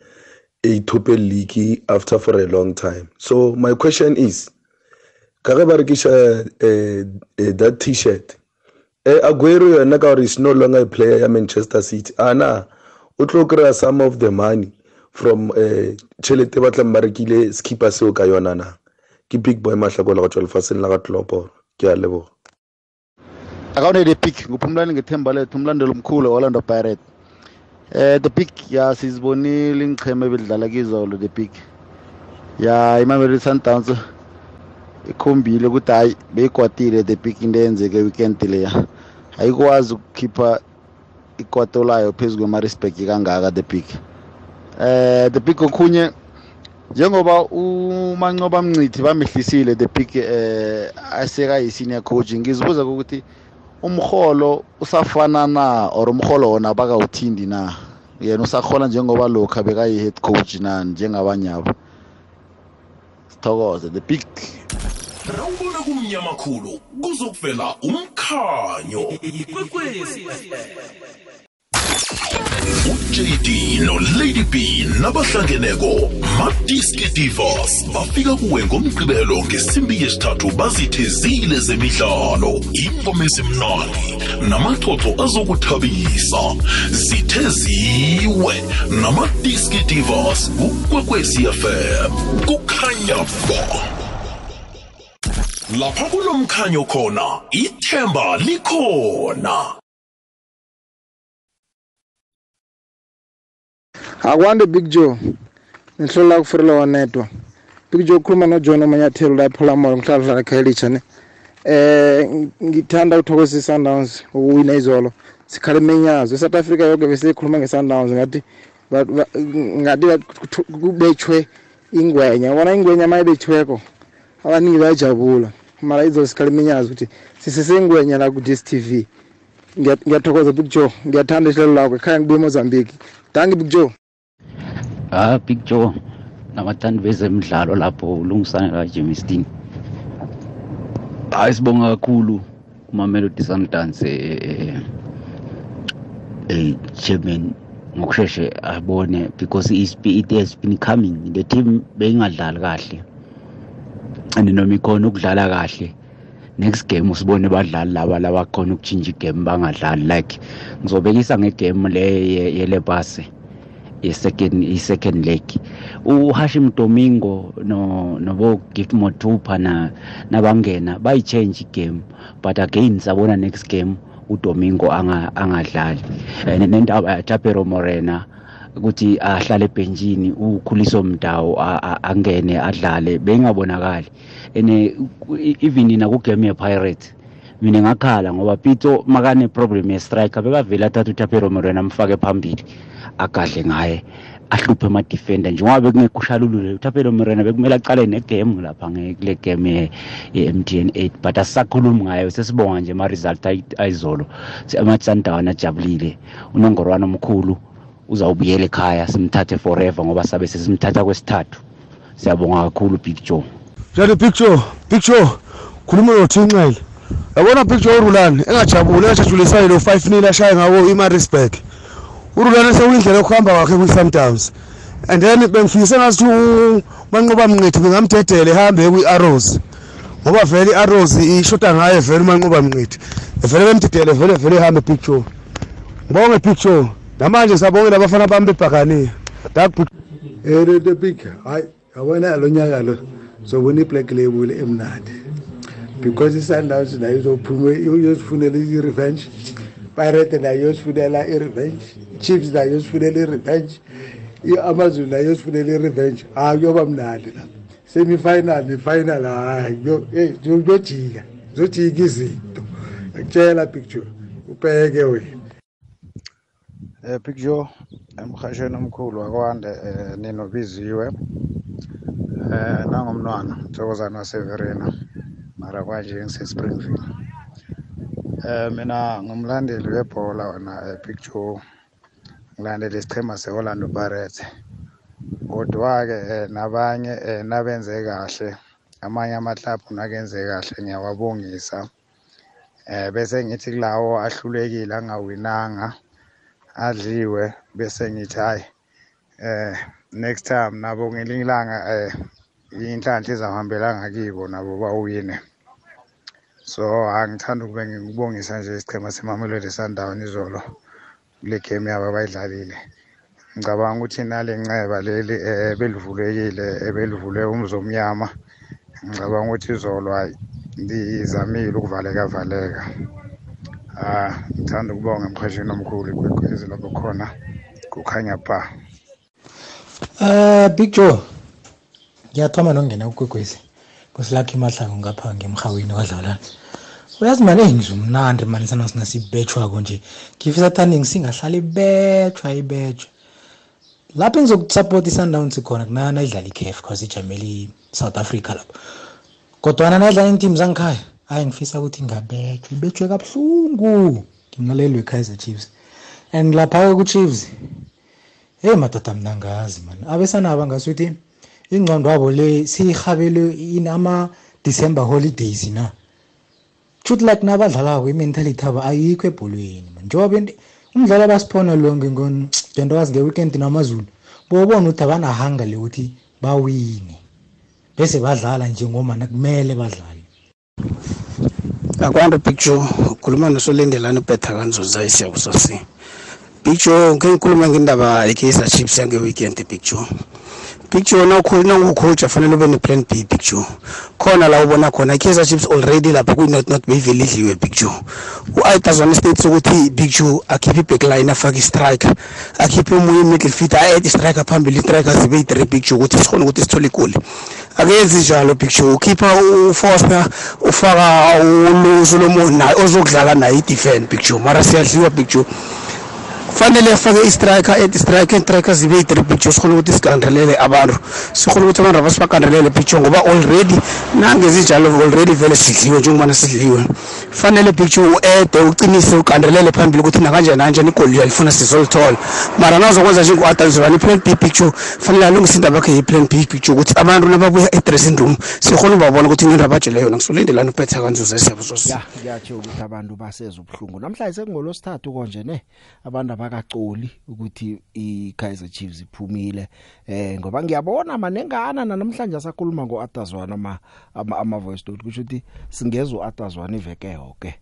e ithope league after for a long time. So my question is ka ge ba rekiša uh, uh, that t-shirt uh, aguero yona ka gore is no longer a player ya manchester city ana o tlo kry-a some of the money from tšhelete uh, ba tlang ba rekile skipper seo ka yona na? Ke big boy mahlakola go tswa lefaseng la ka tloporo ke a leboga akawune the pick nguphumlani ngethemba lethu umlandeli omkhulu Orlando Pirates. Eh the pick ya sizibonile ingcheme bedlala kizolo the pick. Ya iMamelodi Sundowns ikhombile ukuthi hayi beyikwatile the pick into eyenzeke weekend leya ayikwazi ukukhipha ikwato layo phezu kwema-respect kangaka the pick. Eh the pick okhunye njengoba umancoba mncithi bamehlisile the pick eh asekayisenior coach ngizibuza ukuthi umholo usafana na or umholo wona bakawuthindi na? Yena usahola njengoba lokhu bekayi-head coach na njengabanye abo sithokoze the big rawubona kumnyama khulu kuzokuvela umkhanyo. uJD noLady B nabahlangeneko Madiski Divas bafika kuwe ngomgqibelo ngesimbi yesithathu bazithezile zemidlalo. Ingoma ezimnandi namaxoxo azokuthabisa. Zitheziwe namadiski Divas ukwekwezi FM kukhanya ba. Lapha kulomkhanyo khona ithemba likhona. Akwande big joe. Nihlola kufurela wanedwa big joe ukhuluma nojohn omanyathelo la epholamolo ngihlala dlala ekhayelitsha ne? Eh ngithanda ukuthokozisa i-sundowns ukuwina izolo. Sikhala imenyazo e-south africa yoke besiyikhuluma nge-sundowns ngathi ngathi kubethwe ingwenya. Bona ingwenya ma ibethiweko abaningi bayajabula. Mara izosikhala iminyazi ukuthi sisesengwenya la ku-dstv Ngiya- ngiyathokoza big joe. Ngiyathanda ihlelo lakho. Ekhaya ngibuye emozambique. Danki big joe. Ah big joe nabathandi bezemidlalo lapho ulungisane kajimistin hayi sibonga kakhulu umamelodi sundowns eh, eh, chairman. Ngokusheshe abone because it has been coming. The team beyingadlali kahle and noma ikhona ukudlala kahle next game usibone badlali laba labakhona ukutshintsha igame bangadlali. Like ngizobekisa ngegame le ye- yelebase ye-second i-second leg uhashim domingo no nobo gift motupa na nabangena bayi-change igame but again sabona next game udomingo anga- angadlali and nendaba yatapero morena ukuthi ahlale ebhenjini ukhuliso mdawo angene adlale bengabonakali. And even nakugame ye-pirate mina ngakhala ngoba pito makane problem ye-striker bekavele athatha utapero morena amfake phambili. Agadle ngaye ahluphe ama-defender. Njengoba bekungekho ushalulule utapelo morena bekumele aqale negame lapha nge- kule game ye- ye-m t n eight but asisakhulumi ngayo. Sesibonga nje ama-result ayi- ayizolo. Amasandawana ajabulile. Unongorwana omkhulu uzawubuyela ekhaya simthathe forever ngoba sabe sesimthatha kwesithathu. Siyabonga kakhulu big joe. Njalo picture picture khuluma nothinqele yabona picture urulani engajabuli engajajulisayo lo 5 nil ashaye ngawo imarisburg urulani sewuyindlela yokuhamba kwakhe kwi-sundowns and then bengifisa sengathi u- umanqoba mnqethi bengamdedele ehambe kwi-arrows ngoba vele i-arrows ishoda ngaye vele umanqoba mnqethi vele bemdedele vele vele ehambe picture ngibonge picture namanje sabongela abafana bami bebhakaniya. Eh the big hayi yabona lo nyaka lo sobona i-black label emnandi. Because i-sundowns nayo izophuma iyozifunela i-revenge pirate nayo iyozifunela i-revenge chiefs nayo iyozifunela i-revenge i-amazon nayo iyozifunela i-revenge. Hayi kuyoba mnandi lapha semi-final ne-final hayi kuyo- eh, kuyojika zojika izinto. Ngiyakutshela picture ubheke wena. Eh Big Joe emhashweni omkhulu wakwande eh ninobiziwe eh nangomntwana Thokozana Severina mara kwanje ngise Springfield. Eh mina ngumlandeli webhola wona eh Big Joe. Ngilandela isichema seOrlando Pirates. Kodwa ke eh, nabanye eh, nabenze kahle amanye amaklabhu nakenze kahle ngiyawabongisa. Eh bese ngithi kulawo ahlulekile angawinanga adliwe bese ngithi hayi eh next time nabo ngelinye ilanga eh inhlanhla izahambelanga kibo nabo bawine. So angithanda ukube ngikubongisa nje isichema semamelodi sundown izolo kule game yabo abayidlalile ngicabanga ukuthi nale nceba leli eh, belivulekile ebelivule umzomnyama ngicabanga ukuthi izolo hayi lizamile ukuvaleka valeka ah ngithanda ukubonga emhashweni omkhulu ikwekwezi lapho khona kukhanya ba Uh Big Joe. Ngiyathoma nokungena ukugwegwezi. Kusilakho imahlango ngapha ngemhawini kwadlawulana. Uyazi manje engizwe umnandi manje sana sina sibetshwa nje. Ngifisa thani ngisingahlala ibetshwa ibetshwa. Lapho engizokusupport iSundowns khona kunana idlala iCAF because ijameli South Africa lapho. Kodwa na idlala iinteam zangikhaya. Hayi ngifisa ukuthi ngabetshwa ibetshwe kabuhlungu. Ngimlaleli weKaizer Chiefs. And lapha ku Chiefs hey madoda mina ngazi man abesanaba ngasuthi ingqondo wabo le siyihabele in ama December holidays na. Shoot like nabadlalako i-mentality abo ayikho ebholweni man. Njengoba int- umdlalo abasiphona lonke ngentokazi nge-weekend namazulu bobona ukuthi abanahanga le ukuthi bawine. Bese badlala nje ngomana kumele badlale. Akwanda picture ukhuluma nosolindelani ubetha kanzuza isiyabo sasi picture ngike ngikhuluma ngendaba ye-kaizer chiefs yange-weekend picture picture nangucoach afanele ube ne-plan b picture. Khona la ubona khona i-kaizer chiefs already lapho kuyi-not not beyivele idliwe picture. U-aitazone state sokuthi picture akhiphe i-backline afake i-striker. Akhiphe omunye i-middle fielder aede i-striker phambili i-striker zibe yi-three picture ukuthi sikhone ukuthi sithole igoli akenzi njalo picture ukhipha ufoster ufaka usolomon naye ozokudlala naye i-defend picture. Mara siyadliwa picture. Fanele afake istriker at striker striker zibe yi-three picture. Sikhona ukuthi sigandelele abantu. Sikhona ukuthi abantu aba sibagandelele picture ngoba already nangezinjalo already vele sidliwe njengobana sidliwe. Fanele picture u-ede ucinise ugandelele phambili ukuthi nakanjani nanjani igoli uyalifuna sizolithola. Mara nawuzokwenza njengo-adalzobani i-plan b picture fanele alungise indaba yakhe yi-plan b picture ukuthi abantu nababuya e-dressing room sikhona ubabona ukuthi into abajeleyo nakusolindelani upetha kanzuza esiyabuzosi ya kuyatsho ukuthi abantu baseza ubuhlungu namhlanje sekungolosithathu konje ne abantu abakacoli ukuthi i-Kaizer Chiefs iphumile eh ngoba ngiyabona manengana namhlanje asakhuluma ngoAtazwana ama ama, ama voice note kusho ukuthi singeza uAtazwana iveke yonke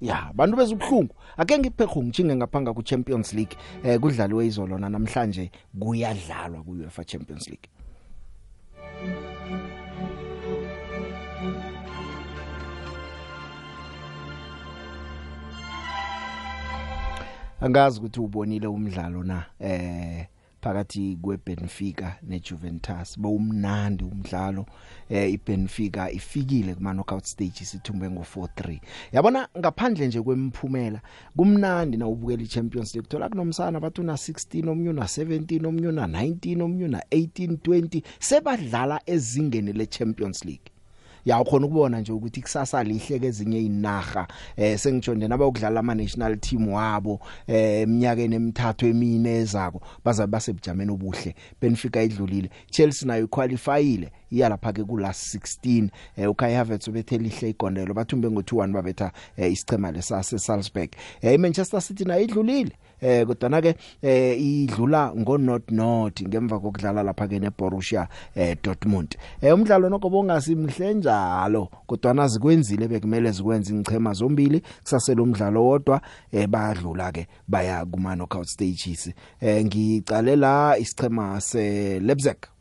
ya bantu bezubuhlungu ake ngiphekho ngichinge ngaphanga ku Champions League eh kudlaliwe izolo na namhlanje kuyadlalwa ku UEFA Champions League. Angazi ukuthi ubonile umdlalo na eh phakathi kweBenfica neJuventus. Bowumnandi umdlalo eh iBenfica ifikile kuma knockout stage sithumbe ngo4-3 yabona ngaphandle nje kwemphumela kumnandi na ubukela iChampions League? Thola kunomsana bathu na 16 omnye na 17 omnye na 19 omnye na 18 20 sebadlala ezingeni leChampions League. Ya ukhona ukubona nje ukuthi kusasa lihle kezinye inaga eh sengitsho nje nabayokudlala ama national team wabo eh eminyakeni emithathu emine ezako. Baza basebujameni obuhle. Benfica idlulile. Chelsea nayo qualifyile iya lapha ke ku last 16 eh uKai Havertz ubethe lihle igondelo. Bathumbe ngo2-1 babetha eh, isichema lesase Salzburg eh Manchester City nayo idlulile. Eh kodwa ke eh idlula ngo not not ngemva kokudlala lapha ke neBorussia eh Dortmund. Eh umdlalo nokho bongasimhle njalo kodwa nazi kwenzile bekumele zikwenza ingchema zombili. Kusasela umdlalo wodwa eh bayadlula ke baya kuma knockout stages. Eh ngicalela isichema se Leipzig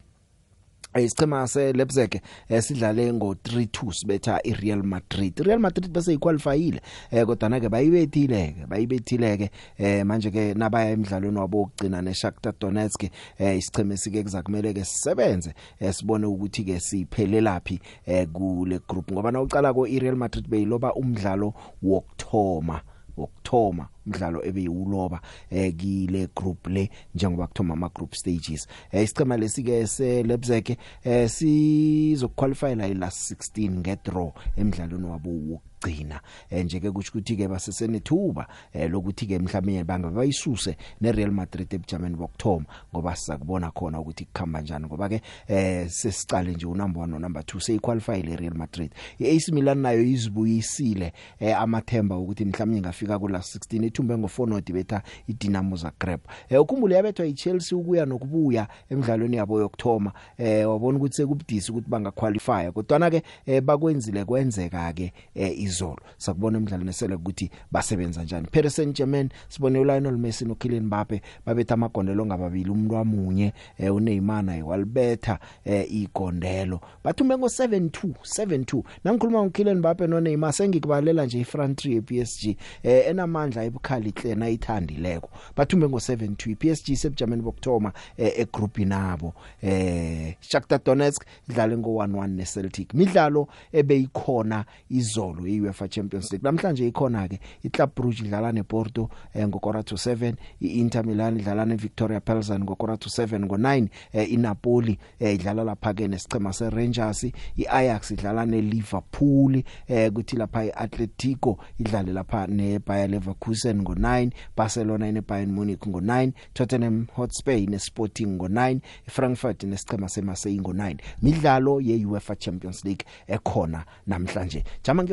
isichema seLeipzig esidlale ngo3-2 sibetha iReal Madrid. iReal Madrid bese iqualifyile eh kodwa na ke bayibethile ke bayibethile ke eh manje ke nabaya emidlalweni wabo ukugcina neShakhtar Donetsk eh isicheme sike kuzakumele ke sisebenze sibone ukuthi ke siphelelaphi eh kule group ngoba nawucala ko iReal Madrid beyiloba umdlalo wokthoma wokthoma umdlalo ebeyiwuloba eh kile group le njengoba kuthoma ama group stages. Eh isichema lesike se Leipzig eh sizoqualify la last 16 ngedraw emidlalweni wabo wokugcina eh nje ke kuthi ukuthi ke basesenethuba eh lokuthi ke mhlawumbe banga bayisuse neReal Madrid ebujameni bokthoma ngoba sizakubona khona ukuthi kukhamba kanjani ngoba ke eh sesicale nje unumber 1 no number 2 seyiqualify le Real Madrid iAC Milan nayo izibuyisile eh amathemba ukuthi mhlawumbe ingafika ku last 16 ithumbe ngo4 betha iDynamo Zagreb. Eh ukhumbule yabethwa iChelsea ukuya nokubuya emidlalweni yabo yokthoma eh wabona ukuthi sekubudisi ukuthi bangaqualify kodwa na ke eh, bakwenzile kwenzeka ke eh, izolo. Sakubona emidlalweni esele ukuthi basebenza kanjani Paris Saint-Germain sibone uLionel Messi noKylian Mbappe babetha amagondelo ngababili umuntu wamunye eh, uNeymar naye walibetha eh, igondelo. Bathume ngo 7-2 7-2 nangikhuluma ngoKylian Mbappe noNeymar sengikubalela nje ifront three yePSG eh, enamandla ebukhali hle nayithandileko. Bathume ngo 7-2 iPSG sebujameni bokthoma eh, egroupini nabo. Eh Shakhtar Donetsk idlale ngo 1-1 neCeltic. Midlalo ebeyikhona izolo iUEFA Champions League. Namhlanje ikhona ke iClub Brugge idlala nePorto eh, ngokora to 7 iInter Milan idlala neVictoria Pilsen ngokora to 7 ngo9 eh, iNapoli eh, idlala lapha ke nesicema seRangers iAjax idlala neLiverpool eh kuthi lapha iAtletico idlale lapha neBayer Leverkusen ngo9 Barcelona neBayern Munich ngo9 Tottenham Hotspur neSporting ngo9 iFrankfurt nesicema seMarseille ngo9 midlalo yeUEFA Champions League ekhona namhlanje. Jama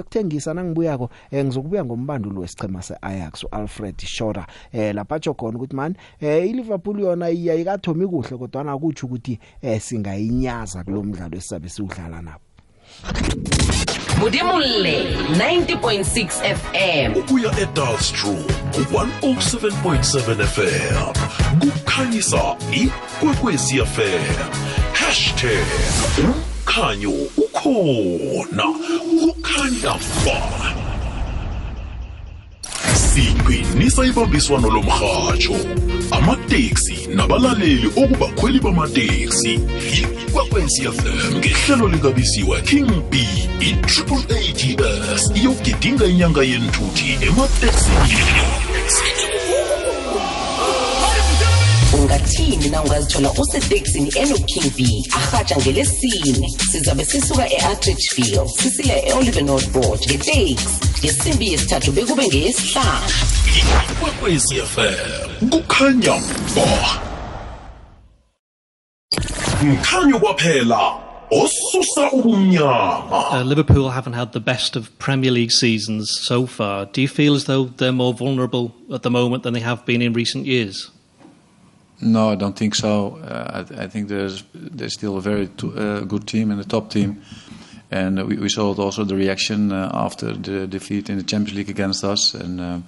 ngiyokuthengisa nangibuyako eh, ngizokubuya ngombandulo wesicema seAjax uAlfred Schroeder eh lapha tsho khona ukuthi man eh iLiverpool yona iya ikathomi kuhle kodwa na kuthi ukuthi eh singayinyaza kulomdlalo esisabe siudlala nabo Budimulle 90.6 FM. Ukuya eDalstroom 107.7 FM. Kukhanyisa ikwekwezi FM. #ukhanyo ukhona. Kukhanya ba. Siqinisa ibambiswano lomhajo. Amateksi nabalaleli okubakhweli bamateksi. Ikwekwezi FM ngehlelo likabisiwa King B i-Triple AGS iyogidinga inyanga yenthuthi emateksini. Uthini na ungazithola usetekisini enoking b ahatsha ngelesine. Sizabe sisuka e-atridgeville sisiya e-oliver north board ngeteksi. Ngesimbi yesithathu bekube ngeyesihlanu. Ikwekwezi fm kukhanya ba mkhanyo kwaphela osusa ubumnyama. Uh, Liverpool haven't had the best of Premier League seasons so far. Do you feel as though they're more vulnerable at the moment than they have been in recent years? No, I don't think so. Uh, I, I think there's there's still a very t- uh, good team and a top team, and we, we saw also the reaction uh, after the defeat in the Champions League against us. And uh,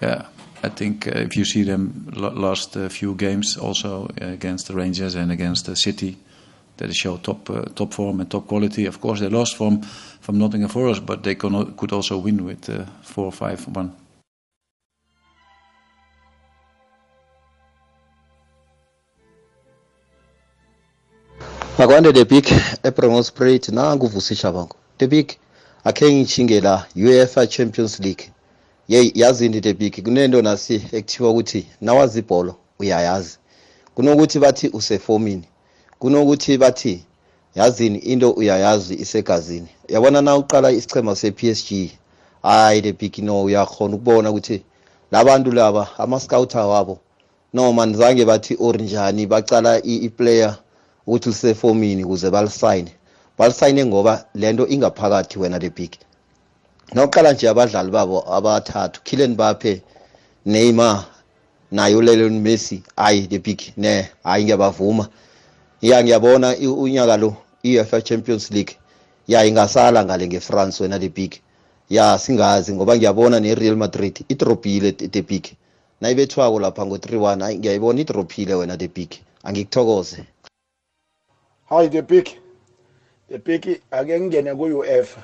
yeah, I think uh, if you see them last uh, few games also against the Rangers and against the City, that they show top top form and top quality. Of course, they lost from from Nottingham Forest, but they could also win with four five one. Akwande the big ebremo spirit nangu vusisha bangu the big akhe ngichinge la UEFA Champions League. Yeyi yazini the big kunento nasi ekuthiwa ukuthi nawazi ibholo uyayazi. Kunokuthi bathi usefomini kunokuthi bathi yazini into uyayazi isegazini. Yabona na uqala isichema se-PSG hayi the big no uyakhona ukubona ukuthi labantu laba ama-scouter wabo noma nizange bathi or njani bacala i-player ukuthi lisefomini ukuze balisayine. Balisayine ngoba lento ingaphakathi wena the big. Nokuqala nje abadlali babo abathathu Kylian Mbappe Neymar naye uLionel Messi. Hayi the big ne hayi ngiyabavuma. Ya ngiyabona unyaka lo i-UEFA Champions League ya ingasala ngale ngeFrance wena the big. Ya singazi ngoba ngiyabona neReal Madrid idropile the big. Nayibethwako lapha ngo-3-1 hayi ngiyayibona idropile wena the big. Angikuthokoze. Hayi the big the big ake ngingene ku-uefa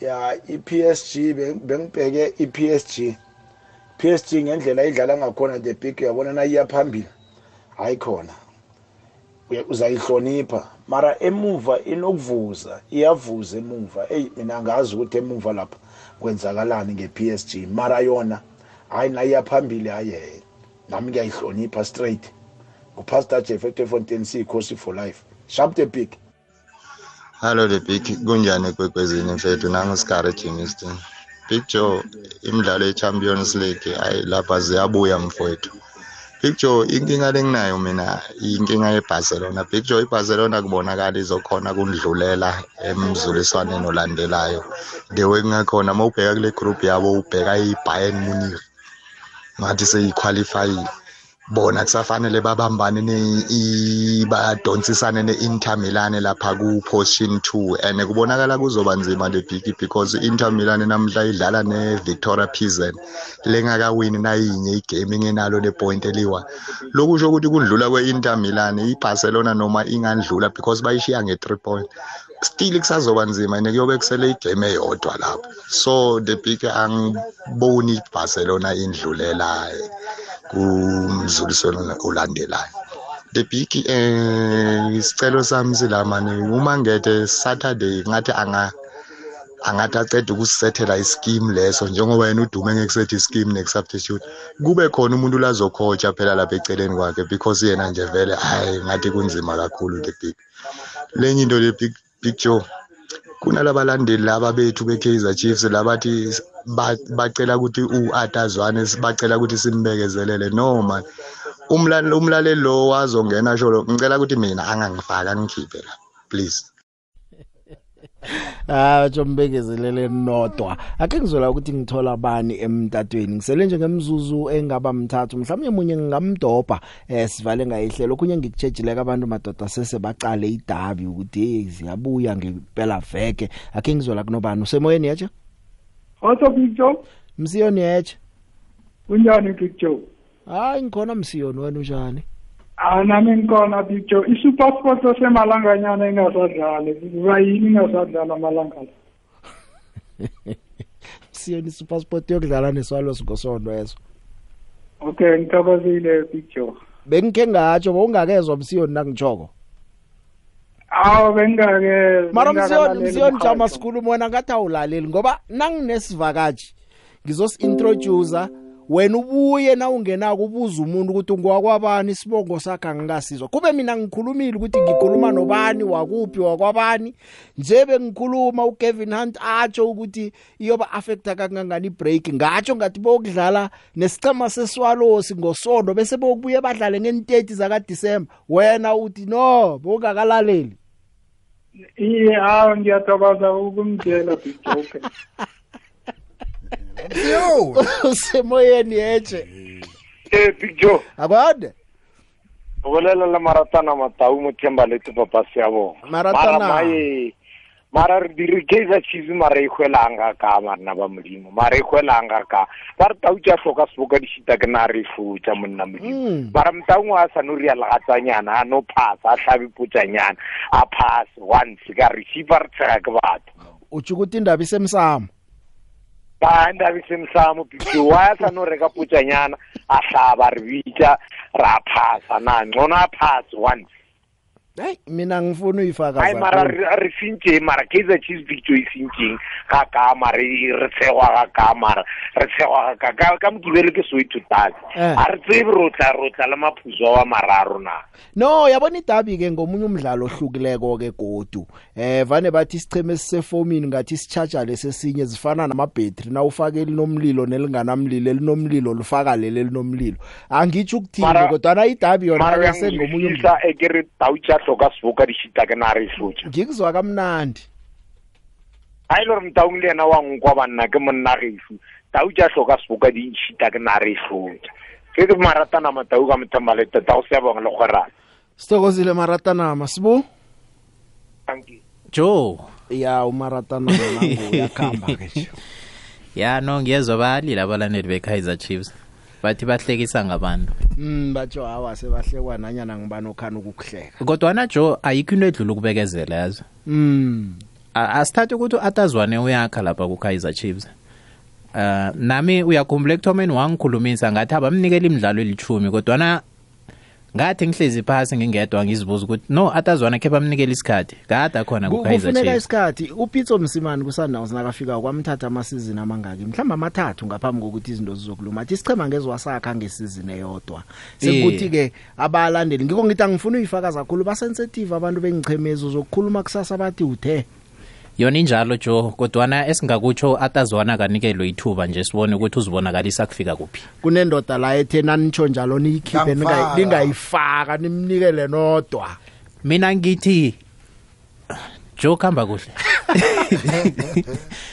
ya i-PSG be- bengibheke i-PSG PSG ngendlela idlala ngakhona the big uyabona nayiya phambili. Hayi khona. Uya- uzayihlonipha. Mara emuva inokuvuza iyavuza emuva. Eyi mina angazi ukuthi emuva lapha kwenzakalani nge-PSG mara yona hayi nayiya phambili hayi he. Nami ngiyayihlonipha straight. Ngupastor jeff etefontein siyikhosi for life. Sharp the big Hello the big kunjani ekwekwezini mfethu nangusikari Jimiston. Big Joe imidlalo ye-Champions League hayi lapha ziyabuya mfowethu. Big Joe inkinga lenginayo mina inkinga yeBarcelona. Big Joe iBarcelona kubonakala izokhona kundlulela emzuliswaneni olandelayo. The way kungakhona uma ubheka kule group yabo ubheka iBayern Munich. Ngathi seyiqualifyile. Bona kusafanele babambane badonsisane ne-inter milan lapha ku-position two. And kubonakala kuzoba nzima le big because i-inter milan namhla idlala ne-victoria pizen lengakawini nayinye igame ingenalo le point eliwa. Lokusho ukuthi kundlula kwe-inter milan i-barcelona noma ingandlula because bayishiya nge-three point. Still kusazoba nzima and kuyobe kusele igame eyodwa lapho. So the big angiboni i-barcelona indlulela kumzuliswano olandelayo. The big eh isicelo sami silamane uma ngede saturday ngathi anga angathi aceda ukusethela ischeme leso njengoba yena udume ngekusetha ischeme nekusubstitute kube khona umuntu lazokhotsha phela lapha eceleni kwakhe because yena nje vele hayi ngathi kunzima kakhulu the big lenye into le big picture kunalabalandeli laba bethu be-Kaizer Chiefs labathi ba- bacela ukuthi u-Atazwane bacela ukuthi simbekezelele. No man. Umlaleli lo wazongena sholo ngicela ukuthi mina angangifaka angikhiphe la please. Ah batsho mbekezelele nodwa. Ake ngizola ukuthi ngithola bani emtatweni. Ngisele nje ngemzuzu engaba mthathu. Mhlawumnye munye ngingamdobha eh sivale ngayihlelo. Kunye ngikuchejile abantu madoda sese baqale idabi ukuthi hey ziyabuya ngempela veke. Ake ngizola kunobani usemoyeni yacha? Otho Big Joe, Msiyoni yacha. kunjani Big Joe? Hayi ngikhona msiyoni wena unjani? Ah nami ngikhona Big Joe. I-Super Sport osemalanganyana ingasadlali. Kuba yini ingasadlala amalanga la? Msiyoni super sport yokudlala neswalo singosonto eso. Okay, ngithokozile Big Joe. Bengike ngatsho bowungakezwa msiyoni nangichoko. Awu bengake Mara msiyoni bengakalaleli msiyoni umhajo. jama sikhuluma wena ngathi awulaleli ngoba nanginesivakashi ngizosi introducer wena ubuye na ungenako ubuza umuntu ukuthi ngwakwabani sibongo sakhe angikasizwa kube mina ngikhulumile ukuthi ngikhuluma nobani wakuphi wakwabani. Nje bengikhuluma uKevin Hunt atsho ukuthi iyoba affecta kangangani ibreak. Ngatsho ngathi bokudlala nesicema seswalosi ngosondo bese bokubuye badlale nge30 zaka December wena uthi no bongakalaleli iye hawu ngiyathokoza ukumtshela big joke yo! Usemoyeni yeche eh big joe? Akwade bolela la maratana matau mo themba le tu papa se abo Maratana. mara mai mara re dire kaizer chiefs mara e hwelanga ka marna ba modimo. Mara e hwelanga ka. Ba re tau tša hloka seboka di šita ke na re futša monna modimo. Mara mtaungwe a sa no ria legatsanyana a no phasa a hlabe potsanyana a phase once ka re šipa re tshega ke batho. Utsho ukuthi indaba isemsamo ba ndaba isemsamo picture wa sa no reka potsanyana a hlaba re bitša ra phasa. Na ngcono a phase once hey mina ngifuna uyifaka ai mara re sintše mara kaizer chiefs victory e sintšeng ga ka mara re tshegwa ga ka mara re tshegwa ga ka ka mokibele ke soweto Eh. a re tsebe rotla rotla le maphuso wa mararo na? No yabona idabi ke ngomunye umdlalo ohlukileko ke godu. Eh vane bathi isicheme sisefomini ngathi sicharger lesesinye zifana namabhetri na ufake linomlilo nelinganamlilo elinomlilo lufaka leli elinomlilo. Angitsho ukuthini kodwa na idabi yona mara yasengomunye umdlalo. uyangizwisisa e tau seboka di šita ke na re hlotša ngikuzwa kamnandi e le gore mtaung le yena wa nkwa banna ke monna gefu tau tša hloka seboka di šita ke na re hlotša ke ke maratana matau ka mothemba le tata go seabong le kgorana. Sithokozile maratanama sibu joe ya umaratanama nangu uyakhamba ke ya no ngiyezwa bayalila abalandeli be-kaizer chiefs? Bathi bahlekisa ngabantu. Mm batsho hawa sebahlekwa nanyana ngibani okhana ukukuhleka. Kodwana joe ayikho into edlula ukubekezela yazo mm. A- asithathe ukuthi u-atazwane uyakha lapha ku-kaizer chiefs. Uh, nami uyakhumbula ekuthomeni wangikhulumisa ngathi abamnikela imidlalo elithumi kodwana ngathi ngihlezi phasi ngingedwa ngizibuza ukuthi no atazwana khe bamnikela isikhathi. Kade akhona Ku- ku-kaizer kufuneka chiefs. isikhathi. Upitso msimani kusundowns nakafika kwamthatha amasizini amangaki mhlawumbe amathathu ngaphambi kokuthi izinto zizokuluma. Athi isichema ngezwasakha ngesizini eyodwa. Sekuthi-ke abalandeli ngikho ngithi angifuna uyifaka kakhulu basensitive abantu bengichemezi uzokukhuluma kusasa bathi uthe yona injalo joe kodwana esingakutsho atazwana kanikelwe ithuba nje sibone ukuthi uzibonakalisa kufika kuphi. Kunendoda la ethe nanitsho njalo niyikhiphe ningayi- Ngangifaka. ningayifaka nimnikele nodwa. Mina ngithi joe kuhamba kuhle.